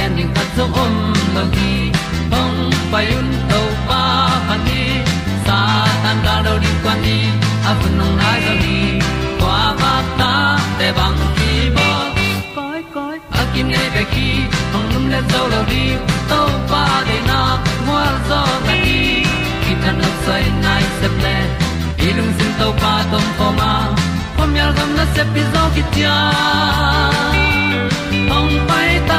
gen ding khat zo om lo gi hong pai un to pa pa ni sa tan da do di kwan ni a bu nong nai zo ni kwa ba ta te bang ki bo koi koi a kim nei be ki hong lum le zo lo di to pa de na mo zo ta ni ki tan no sai nai se ple ilung sin to pa tom ko ma. Pom yal gam na se pi zo ki tia hong pai ta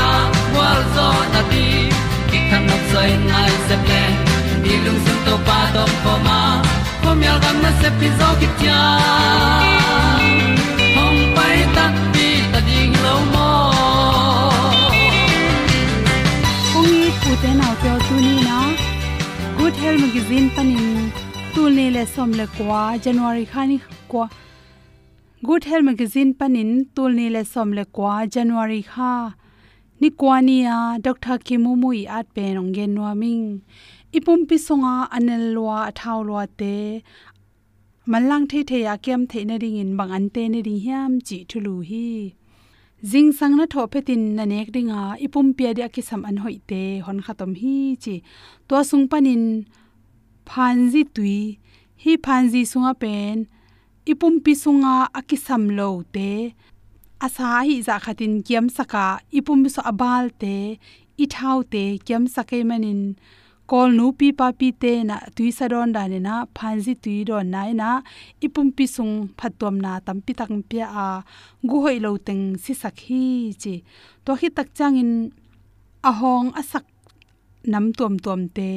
zo na ti ki kan nok sai nai se ple ni lung sun to pa to pa ma. Pom yal gam na se pi zo ki tia hom pai ta ti ta ding lo mo ong i pu te na te tu ni na good health magazine panin tu ne le som le kwa january khani kwa good health magazine panin tu ni le som le kwa january kha ni kwani a ah, dr kimu mui at pe nong gen no ming. Ipum pi songa ah, anel lwa athaw lwa te. Malang the the ya kem the na ring in, bang an te ne ring hiam chi thulu hi. Jing sang na tho petin, na nek ringa ah, ipum pia dia ki sam an hoi te, hon khatom hi chi to sung panin phanji tui. Hi phanji sunga pen. Ipum pi sunga akisam lo te asa hi za khatin kiam saka ipum so abal te i thau te kiam sakai manin kol nu pi pa pi te na tui sa don da ne na phanji tui don nai na ipum pi sung phatom na tam pi tak pia a gu hoi lo teng si sak hi chi. To hi tak chang in ahong asak nam tom tom te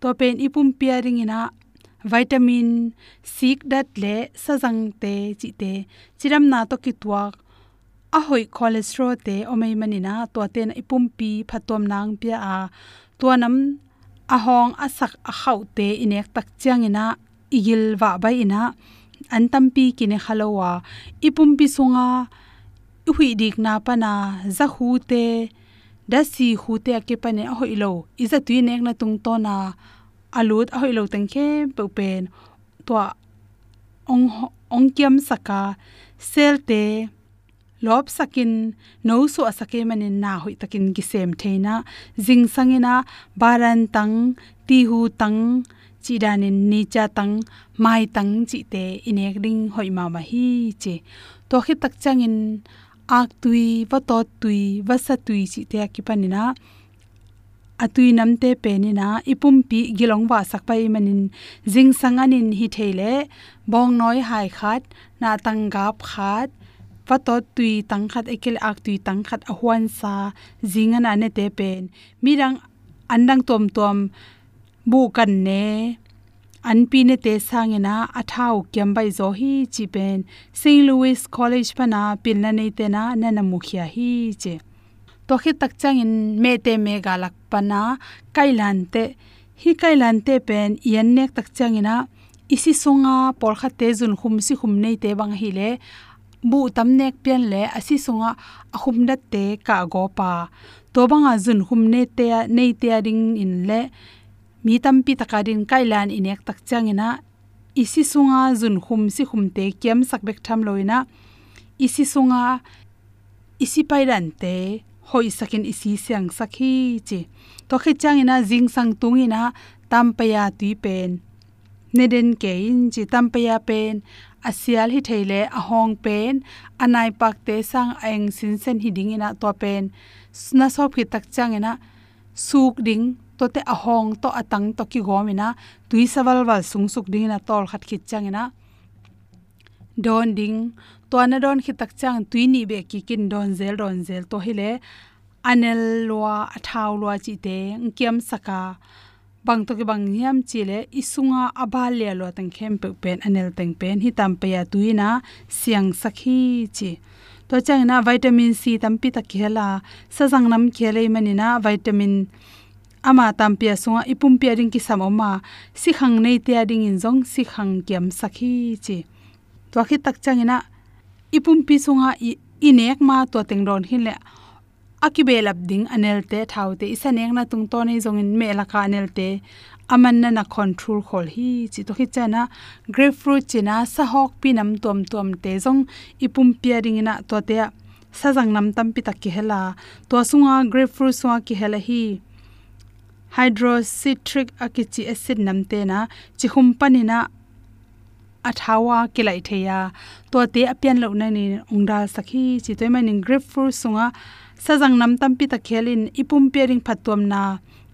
to pen ipum pia ring ina, vitamin sik dat le sajang te chi te, chiram na to ki tuak ahoi cholesterol te omei manina to ten ipumpi, phatom nang pia a. To nam, ahong asak a khau te inek tak changina igil wa bai ina. An tampi kine khalowa. Ipumpi sunga hui dik na pana, za hu te, da si hu te ke pane ahoi lo. Iza tu nek na tung to na, alut ahoi lo tang khe pe pen. To ong ong kiam saka, sel te lop sakin, no su asake manin na hoi takin gi sem theina jing sangina baran tang ti hu tang chi danin ni cha tang, mai tang chi te inek ding hoi ma ma hi che. To khi tak changin, ak tui va to tui va sa tui chi te ki panina atui namte penina, ipum pi gilong wa sakpai manin. Jing sanganin hi theile bong noi hai khat, na tang gap khat pato tui tangkhat ekel ak tui tangkhat ahwan sa, zingan ane te pen mirang, andang tom tom bu kan ne an pi ne te sangena athau kyam bai zo hi chi pen st louis college pana pin na nei te na na na mukhia hi che. To khi tak chang in me te me galak pana kailan te, hi kailan te pen yan nek tak chang ina isi songa por kha te jun khum si khum nei te bang hi le bu tam pian le asi songa ahum te ka go pa. To banga jun hum te nei te ring in le, mi tam takarin kailan inek tak changina isi sunga jun hum si hum te kem sak tham loina isi sunga isi pairan te, hoi sakin isi siang sakhi chi. To khe changina jing sang tungina tampaya tui pen neden ke in chi tampaya pen asial hi theile ahong pen anai pak te sang eng sin sen hi ding ina to pen. Sna sop hi tak chang ina, suk ding, to te ahong to atang to ki gom ina, tui sawal wal sung suk ding ina tol khat khit chang ina. Don ding to na don khit tak chang, tui ni be ki kin don zel don zel to hile anel lwa athaw lwa chi te ngkem saka bang to ki bang hiam chile isunga abal le lo tang khem pe pen anel teng pen hi tam pe ya tuina siang sakhi chi. To chang na vitamin c tam pi ta khela sajang nam khele manina vitamin ama tam pe sunga ipum pe ring ki samoma si khang nei te ading in jong si khang kiam sakhi chi. To khi tak changina ipum pi sunga inek ma to teng ron hin le akibelap ding anel te thaute isanek na tung to nei jong in me la ka anel te. Aman na na control khol hi. Chi to hi chana grapefruit china sa hok pi nam tom tom te jong ipum pairing na to te sa jang nam tam pi tak ki hela. To sunga grapefruit sunga ki hela hi. Hydrocitric akichi acid nam te na chi hum panina athawa kilai theya to te apian lo na ni ongdal sakhi chi toy manin grapefruit sunga sajang nam tam pi ta khelin, ipum pering phatom na,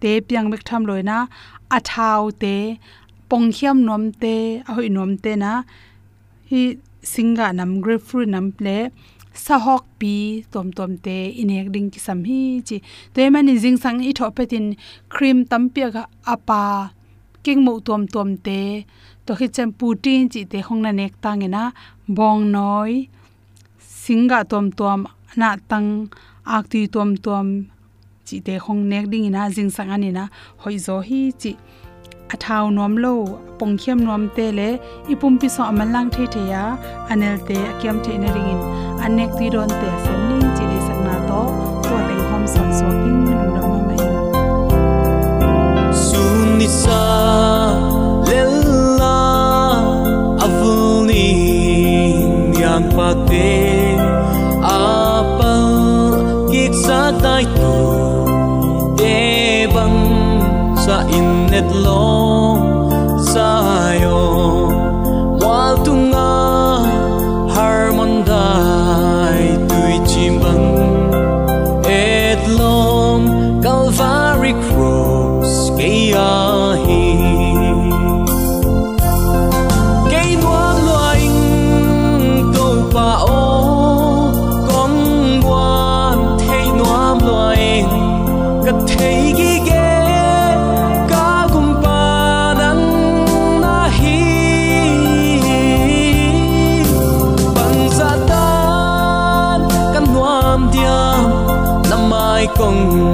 te piang mek tham loina athau te, pongkhiam nom te, ahoi nom te na, hi singa nam, grapefruit nam ple sahok pi tom tom te inek ding ki sam hi chi. Te mani jing sang i tho petin, cream tam pi ga apa king mo tom tom te, to khi chem putin chi te hong na nek tang tangena bong noi, singa tom tom, na tang akti tom tom chi te khong nek ding ina, jing sang ani na hoi zo hi chi athau nom lo pongkhiam nom te le, ipum pi so amalang the the ya, anel te akyam the na ringin anek ti ron te sem ni chi le sang na to to te hom son so king lu na ma mai. Sun ni sa lella avuni yang pa te sa tai tu te bang sa innet lo sa you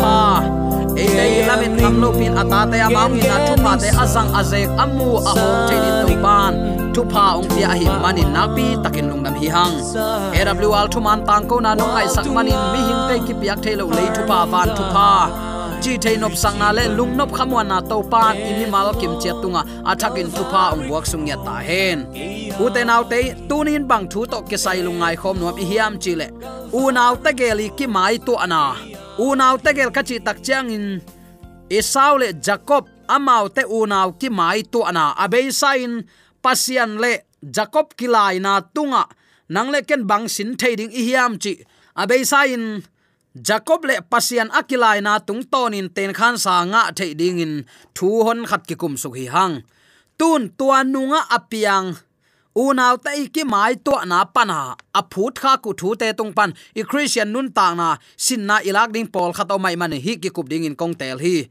lamin kamlo pin atate amang ina chupate azang azek amu aho chainin tupan. Tupa ong pia hi manin napi takin lungnam hi hang. AWL thuman tangko na nong ai sak manin mi hing te ki piak thelo lei tupa van tupa. chi thei nop sang na le lung nop khamwa na to pan imi mal kim che tunga athakin tupa ong buak sung ya ta hen u te naw te tunin bang thu to ke sai lungai khom nuam i hiam chi le u naw te geli ki mai tu ana u naw te gel ka chi tak chang in esau le jacob, amau te u ki mai tu ana. Abei sain pasian le jacob kilai na tunga. Nangle ken bang sin thading ding chi. Abei sain jacob le pasian akilai na tung tonin ten khan sa nga thading in. Thu hon khat ki kum suk hi hang. Tun tua nunga apiang unaw ta ki mai to na pana phut kha ku thu te tung pan. I christian nun ta na sin na ilak ding pol khato mai man hi ki kup ding in kong tel hi.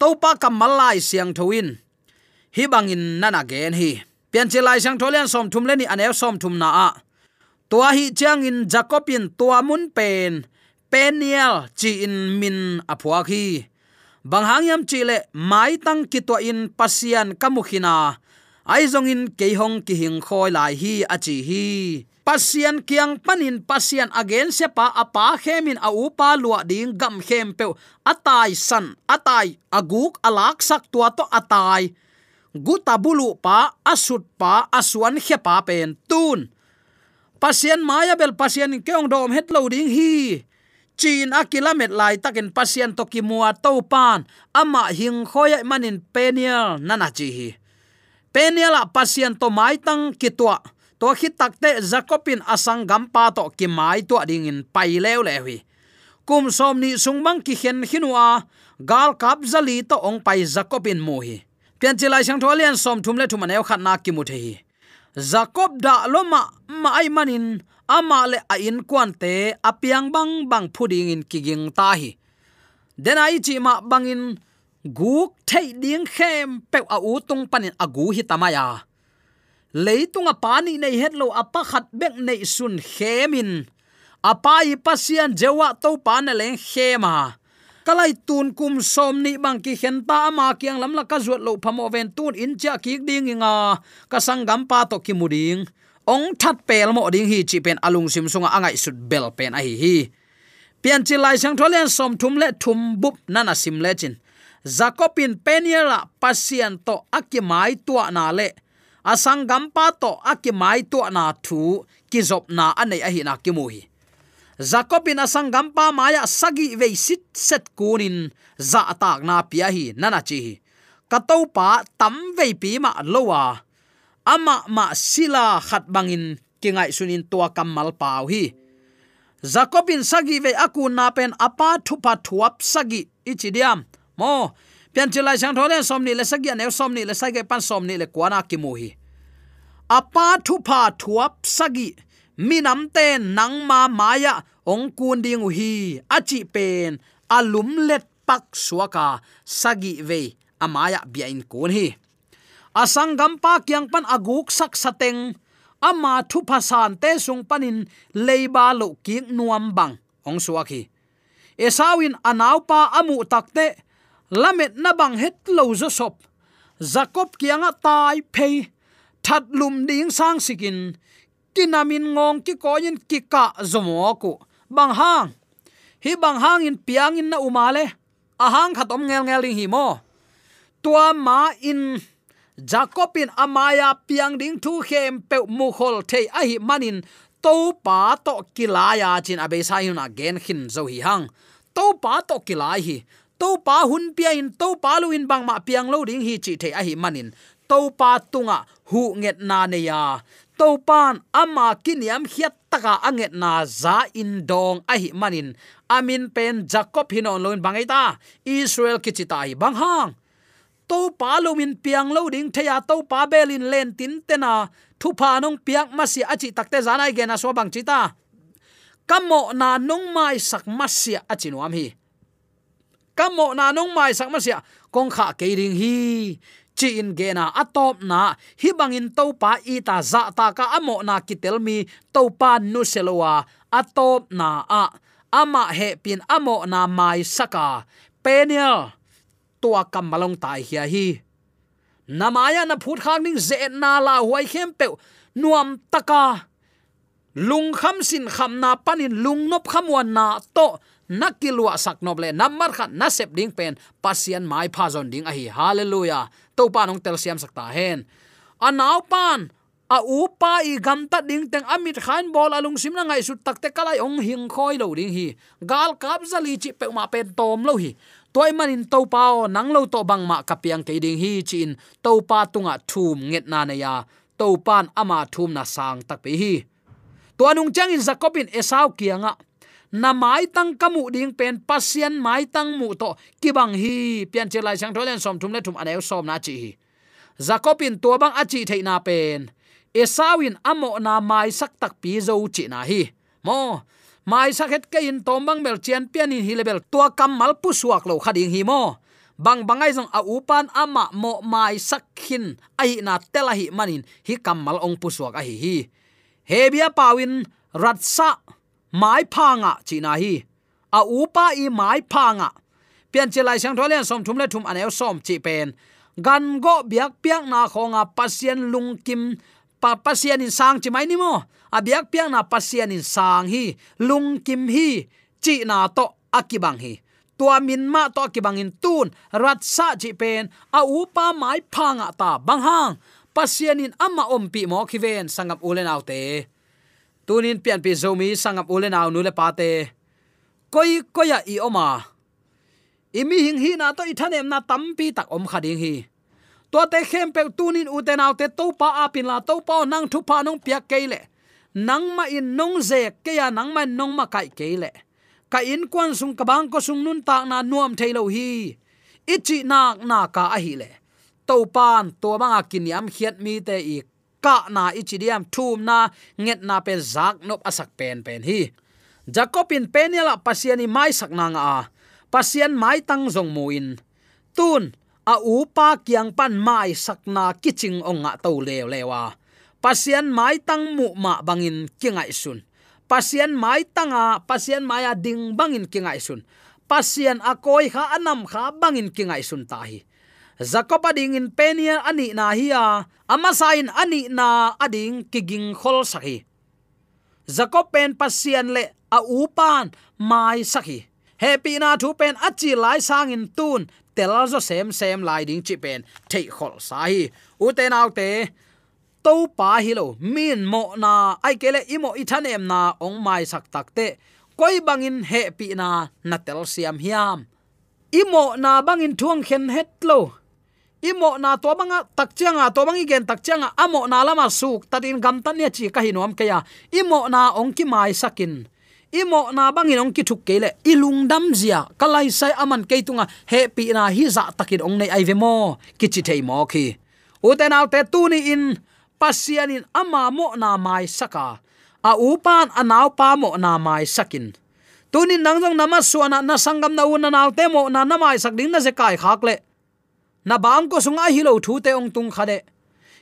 To pa kamal Malai siang thoin hi bangin nana gen hi. Pian chelai sang tholian som thum le ni anew som thum na a. Tua hi chang in jacobin tua mun pen. Peniel chi in min apua khi. Bang hangyam chi le mai tang ki to in pasian kamukhina aizong in keihong ki hing khoi lai hi achi hi. Pasian kiang panin pasian again se pa apa khemin a upa lua ding gam khem pe atai san, atai aguk alak sak tua to atai. Guta bulu pa, asut pa aswan khe pa pen tun. Pasien maya bel pasien keong dom het lo ding hi. Chin a kilomet lai takin pasien to ki mua to pan. Ama hing khoya manin penial nana chi hi peniala a pasien to mai tang kitwa to khi takte zakopin asang gampa to ki mai to ding in pai lew lewi kum som ni sungbang ki hen hinwa gal kap zali to ong pai zakopin mu hi. Pian chilai sang tholian som thum le thum aneu khat na ki mu the hi. Jacob da loma ma ai manin, ama le a in kwan te apiang bang bang phuding in kiging ta hi. Den ai chi ma bangin guk thei ding khem pe a u tung panin agu hi tamaya. Leitunga pani nei hetlo apa khat bek nei sun khemin. Apa i pasian jewa to pan leng khema. Kalai tun kum som ni bang ki khen ta ma kyang lam la ka zuat lo phamo ven tun in cha ki ding inga. Ka sangam pa to ki muding ong that pel mo ding hi chi pen alung sim sunga angai sut bel pen a hi hi. Pian chi lai sang tholen som thum le thum bup nana sim le chin zakopin peniela pasian to akimai tua na le. Asang gampa to akimai tua na thu, kizop na anei ahi na kimuhi. Zakopin asang gampa maya sagi ve sit set kunin, za atak na pia hi nana chi katopa tam ve pi ma lowa. Ama ma sila khat bangin, kingai sunin tua kamal pau hi. Zakopin sagi ve aku na pen apa thupa thuap sagi ichidiam mo, pian chilai sang thole somni le sagi ne somni le sagi pan somni le kwana ki mu hi. Apa thupa thuap sagi minam te nang ma maya ong kun ding hi achi pen alum let pak suaka sagi ve amaya bia in kun hi. Asangam pa kyang pan aguk sak sateng ama thu phasan te sung panin leiba lo ki nuam bang, ong suaki esawin anaw pa amu takte lamet na bang het lo zo sop. Jacob kianga tai phei. That lum ding sang sikin. Kinamin ngong ki koyin ki ka zomo ku. Bang hang. Hi bang hang in piang in na umale. Ahang khatom ngel ngel hi mo. Tua ma in. Jacobin amaya piang ding thu khem pe mu khol the a hi manin. To pa to kilaya chin abe sa yun again khin zo hi hang. To pa to kilai hi to pa hun pia in to pa lu in bang ma piang lo ding hi chi the a hi manin. To pa tunga hu nget na ne ya. To pan ama kiniam hiat taka anget na za in dong a hi manin. Amin pen jacob hinon loin bangai ta israel kichita hi bang hang. To pa lo min piang lo ding theya to pa belin len tin tena thu pa nong piak ma si achi takte zanai gena so bang chita kamo na nong mai sak ma si achi nuam hi kamo na nong mai sak ma sia kong kha ke ring hi chi in ge na atop na hi bangin to pa i ta za ta ka amo na kitel mi. To pa nu selowa atop na a ama he pin amo na mai saka penial tua kam malong tai hi hi namaya na phut khang ning ze na la huai khem pe nuam taka lung kham sin kham na panin lung nop kham wan na to nakilwa sak le namar khat na sep ding pen pasian mai pha zon ding ahi. Hallelujah. To pa nong tel siam sakta hen. Anaw pan, a u pa i gam ta ding teng amit khan bol alung sim na ngai su takte kalai ong hing khoi lo ding hi. Gal kap zali chi pe ma pen tom lo hi. Toy manin to pao nang lo to bang ma kapiang ke ding hi chin to pa tunga thum nget na na ya. To pan ama thum na sang tak pe hi. To anung chang in zakopin esau kianga na mai tang kamu ding pen, pasien mai tang mu to kibang hi, pian chelai sang tholen som thum le thum aneu som na chi hi. Zakopin to bang achi theina pen. Esawin amo na mai sak tak pi zo chi na hi. Mo, mai sak het ke in tombang mel chen pian in hilebel tua kamal pu suak lo khading hi mo. Bang bangai jong a upan ama mo mai sakhin ai na telahi manin, hi kamal ong pu suak a hi hi. Hebia pawin ratsa mai phanga china hi a upa i mai phanga pian chelai sang tholen som thum le thum anel som chi pen. Gan go biak piak na khonga pasien lung kim pa pasien in sang chi mai ni mo. Abiak piang na pasien in sang hi, lung kim hi, chi na to akibang hi. Tua min ma to akibang in tun, rat sa chi pen. A upa mai phanga ta bang hang. Pasien in ama om pi mo khiven sangam ulen autte tunin pian pi zomi sangam ulen au nu le koi, koya i oma. Imi hing hi na to ithanem na tampi tak om khading hi. To te khem pe tunin u te naw te to pa apin la to pa nang thu pa nong pia keile nang ma in nong ze ke ya nang ma nong ma kai keile ka in kwan sung ka bang ko sung nun ta na nuam thailo hi. Ichi nak na ka a hi le. To pan to manga kin yam khiat mi te i ka na ichidiam thum na nget na pen zak nop asak pen pen hi jacobin penela pasiani mai sakna nga a pasian mai tang zong muin. Tun, a u pa kyang pan mai sakna kiching onga to lew lewa pasian mai tang mu ma bangin kingai sun. Pasian mai tanga, pasian maya ding bangin kingai sun. Pasian akoi kha anam kha bangin kingai sun ta hi zakopa ding in penia ani na hiya amasain ani na ading kiging khol sahi zakop pen pasian le a upan mai sahi happy na thu pen achi lai sang in tun telazo sem sem lai ding chi pen thei khol sahi. Uten u te to pa hi lo, min mo na, ai kele imo ithanem na ong mai sak takte koi bangin he pi na natel siam hiam. Imo na bangin thuang khen het lo imo na to banga takchanga to bangi gen takchanga amo na lama suk tatin gam tan ne chi ka hinom ke ya imo na ongki mai sakin. Imo na bangin ongki thuk ke le ilung dam zia, kalai sai aman ke tunga he pi na hi za takin ong nei ai ve mo kichi thei mo khi. Uten au te tu ni in pasianin ama mo na mai saka. A upan anaw pa mo na mai sakin. Tunin nangjong nama suana, na sangam na una naw te mo na namai sak ding na je kai khak le na bang ko sunga hi lo thu te ong tung khade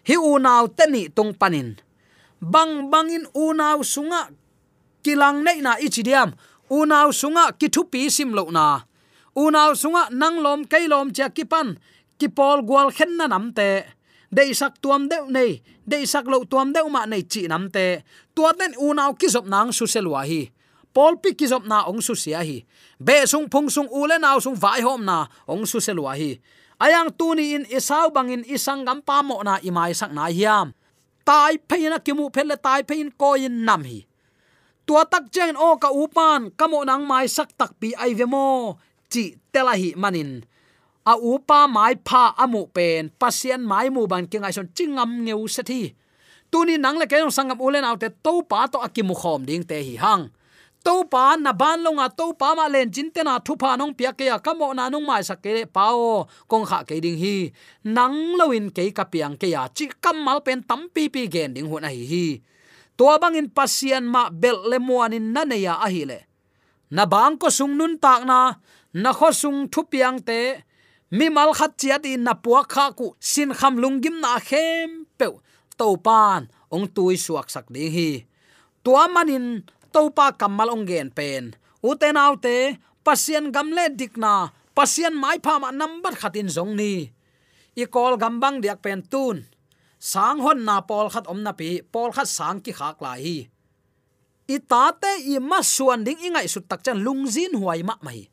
hi u naw te ni tung panin. Bang bangin u naw sunga kilang nei na ichidiam unaw sunga ki thu pi sim lo na. Unaw sunga nang lom kai lom cha ki pan, ki pol gwal khen na nam te. Dei sak tuam deuh nei dei sak lo tuam deuh ma nei chi nam te. Tua u unaw ki zop nang su selwa hi. Pol pi ki zop na ong su sia hi. Be sung phung sung ule naw sung vai hom na ong su selwa hi ayang tuni in isau bangin isang gam pa mo na imai sak na hiam tai pheina kimu phele tai phein ko in nam hi. Tua tak chen o ka upan, kamo nang mai sak tak pi ai vemo chi telahi manin. A upa mai pha amu pen, pasien mai mu ban ke ngai son chingam ngeu sathi tuni nang le ke sangam ulen autte to pa to akimu khom ding te hi hang to pa na ban longa to pa ma len chin te na thu pa nong pia ke ya kamo na nong mai sak ke pao kong kha ke ding hi. Nang loin ke ka piang ke ya chi kamal pen tam pi pi gen ding hu na hi hi. Bang in pasian ma bel le muanin na ne ya le. Na bang ko sung nun tak na na kho sung thu piang te, mi mal khat chiat in na puak kha ku sin kham lungim na khem pe to pan ong tui suak sak ding hi. Tua manin topa kamal ongen pen. U autte te, pasien gamle dikna pasien mai pha ma number khatin zong ni. I kol gambang diak pen tun. Sang hon na pol khat om na pi pol khat sang ki khak lai hi. I ta te i ma suan ding ingai su tak chan lungzin huai ma mai.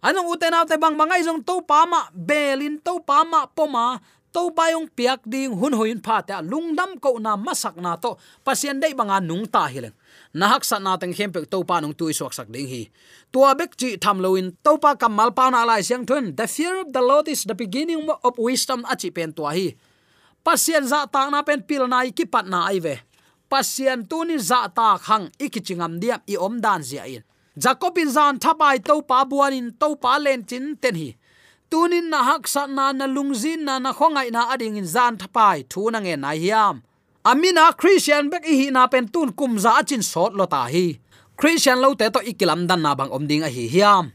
Anong uten te bang bangai zong to pa ma, belin to pa ma, poma to bayong piak ding hun hoin pha ta lungdam ko na masak na to, pasien dei banga nung ta hileng nahak sat na teng khem pe to pa nong tui suak sak ding hi. Tua bek chi tham loin to pa kamal pa na lai siang thun. The fear of the lord is the beginning of wisdom achi pen tua hi. Pasien za ta na pen pil na ki pat na ai ve. Pasien tu ni za ta khang ikichingam dia i om dan zia in. Jacobin zan thapai to pa buanin to pa len chin ten hi. Tunin na hak sa na na lungzin na na khongai na ading in zan thapai thu na nge na hiam amina, christian bek hi na pen tun kum za chin sot lo ta à hi christian lo te to ikilam dan na bang om ding a à hi hiam.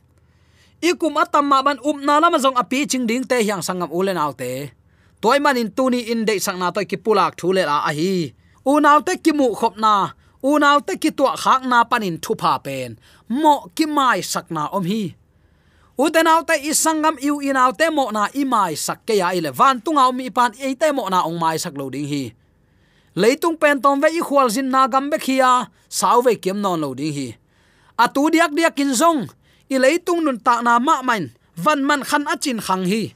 Ikum atam ma ban um na lama zong api ching ding te hyang sangam ulen autte toy manin tuni in de sang na toy ki pulak thule la a à hi u nau te ki mu khop na u nau te ki tua khak na panin thu pha pen mo ki mai sak na om hi u te nau te isangam iu inaw te mo na i mai sak ke ya ile van tunga om i pan e te mo na ong mai sak lo ding hi leitung pen tom ve i khwal jin na gam be khia. Sau ve kem non lo ding hi. Atu diak diak kin zong. I leitung nun ta na ma main. Van man khan achin khang hi.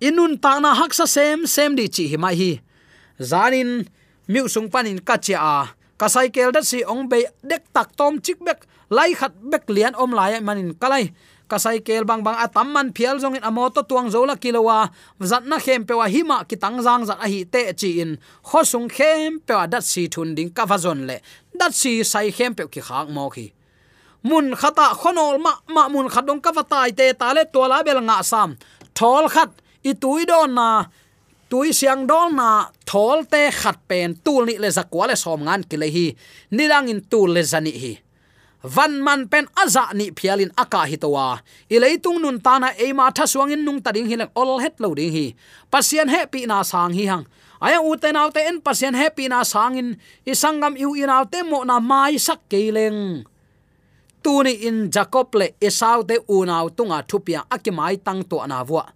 Inun ta na hak sa sem sem di chi hi mai hi. Zanin miu sung panin ka cha a. Ka cycle da si ong be dek tak tom chik bek, lai khat bek lian om lai manin kalai kasai kel bang bang atam man phial jong in amoto tuang zola kilowa. Zat na khem pewa hima ki tang jang zat a hi te chi in. Khosung khem pewa dat si thun ding ka vazon le. Dat si sai khem pe ki khak mo khi. Mun khata khonol ma ma mun khadong ka vatai te ta le to la bel nga sam. Thol khat, i tui don na. Tui siang dol na, thol te khat pen tul ni le zakwa le som ngan ki le hi. Nirang in tul le zani hi van man pen aza ni phialin aka hitowa ileitung nun tana eima tha suangin nung tading hilang ol het lo ding hi. Pasien happy na sang hi hang. Aya uten te en pasien happy na sangin isangam yu in te mo na mai sak keleng tuni in jacob le esau te unau tunga thupia akimai tang to na wa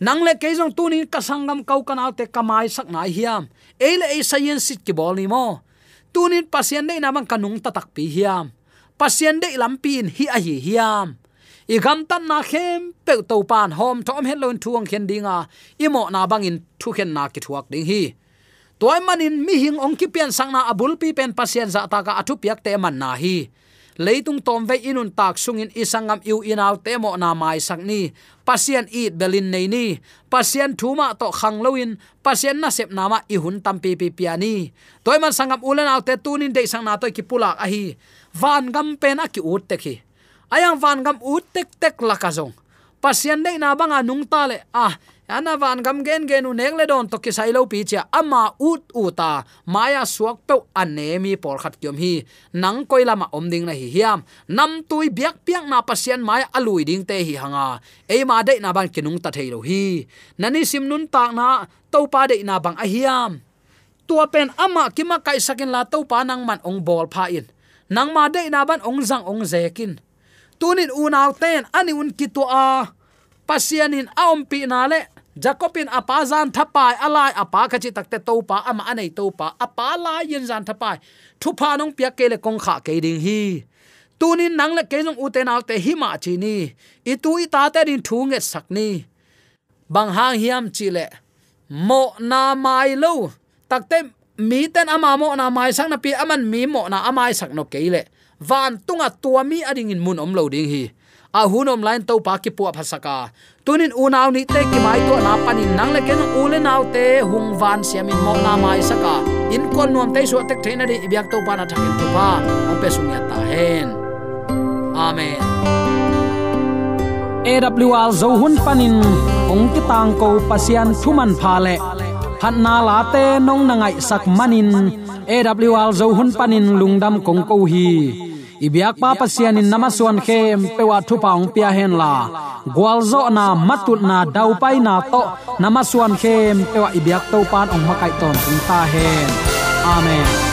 nang le tuni jong tunin ka sangam kau kanau te kamai sak na hiam ele e science sit ki bol ni mo. Tunin pasien nei namang kanung tatak pi hiam pasien dei lampin hi a hi hiam. I gam tan na khem pe to pan hom, thom hen lon thuang khen dinga i mo na bangin thu khen na ki thuak ding hi. Toy manin mi hing ong ki pian sang na abul pi pen pasien za ta ka athu piak te man na hi. Leitung tom ve inun tak sungin isangam iu inaw te mo na mai sakni pasien eat belin nei ni. Pasien thuma to khang loin pasien na sep nama i hun tam pi pi piani toy man sangam ulen autte tunin de sang na to ki pulak a hi van gam pen a ki ut te khi. Ayang van gam ut tek tek lakazong pasien dei na banga nung ta le. Ah ana van gam gen gen u nek le don to ki sai lo pi cha ama ut uta ta. Maya suak pe ane mi por khat kyom hi. Nang koi lama om ding na hi hiam. Nam tui biak piak na pasien maya alui ding te hi hanga. E ma de na ban kinung ta thailo hi. Nani sim nun ta na to pa de na bang a hiam. Tua pen ama kima kai sakin la to pa nang man ong bol pha in nang ma de na ban ong zang ong zekin tunin unaw ten, ani un kitu a pasianin aom pi na le. Jacobin apa zan thapai alai apa khachi takte to pa ama anei to pa apa la yin zan thapai. Thu pa nong pia ke le kong kha ke ding hi. Tunin nang le ke jong uten autte hi ma chi ni. I tu i ta te din thu nge sak ni. Bang hang hiam chi le. Mo na mai lo. Takte mi ten ama mo na mai sang na pi aman mi mo na amai sak no keile van tunga tua mi ading in mun om lo ding hi. A hunom line to pa ki pu phasaka tunin unaw ni te ki mai to na panin nang le ken ule naw te hung van siamin mo na mai saka. In kon nuam te so tek theina di ibyak to pa na thakin tu pa. Om pe sung ya ta hen. Amen. AWR zo hun panin ong ki tang ko pasian thuman pha le phat na la te nong na ngai sak manin. AWR zo hun panin lungdam kong ko hi. Ibyak pa pasian in namaswan khem pewa thu paung pia hen la. Gwalzo na matut na dau pai na to namaswan khem pewa ibyak to pan ong makai ton ta hen. Amen.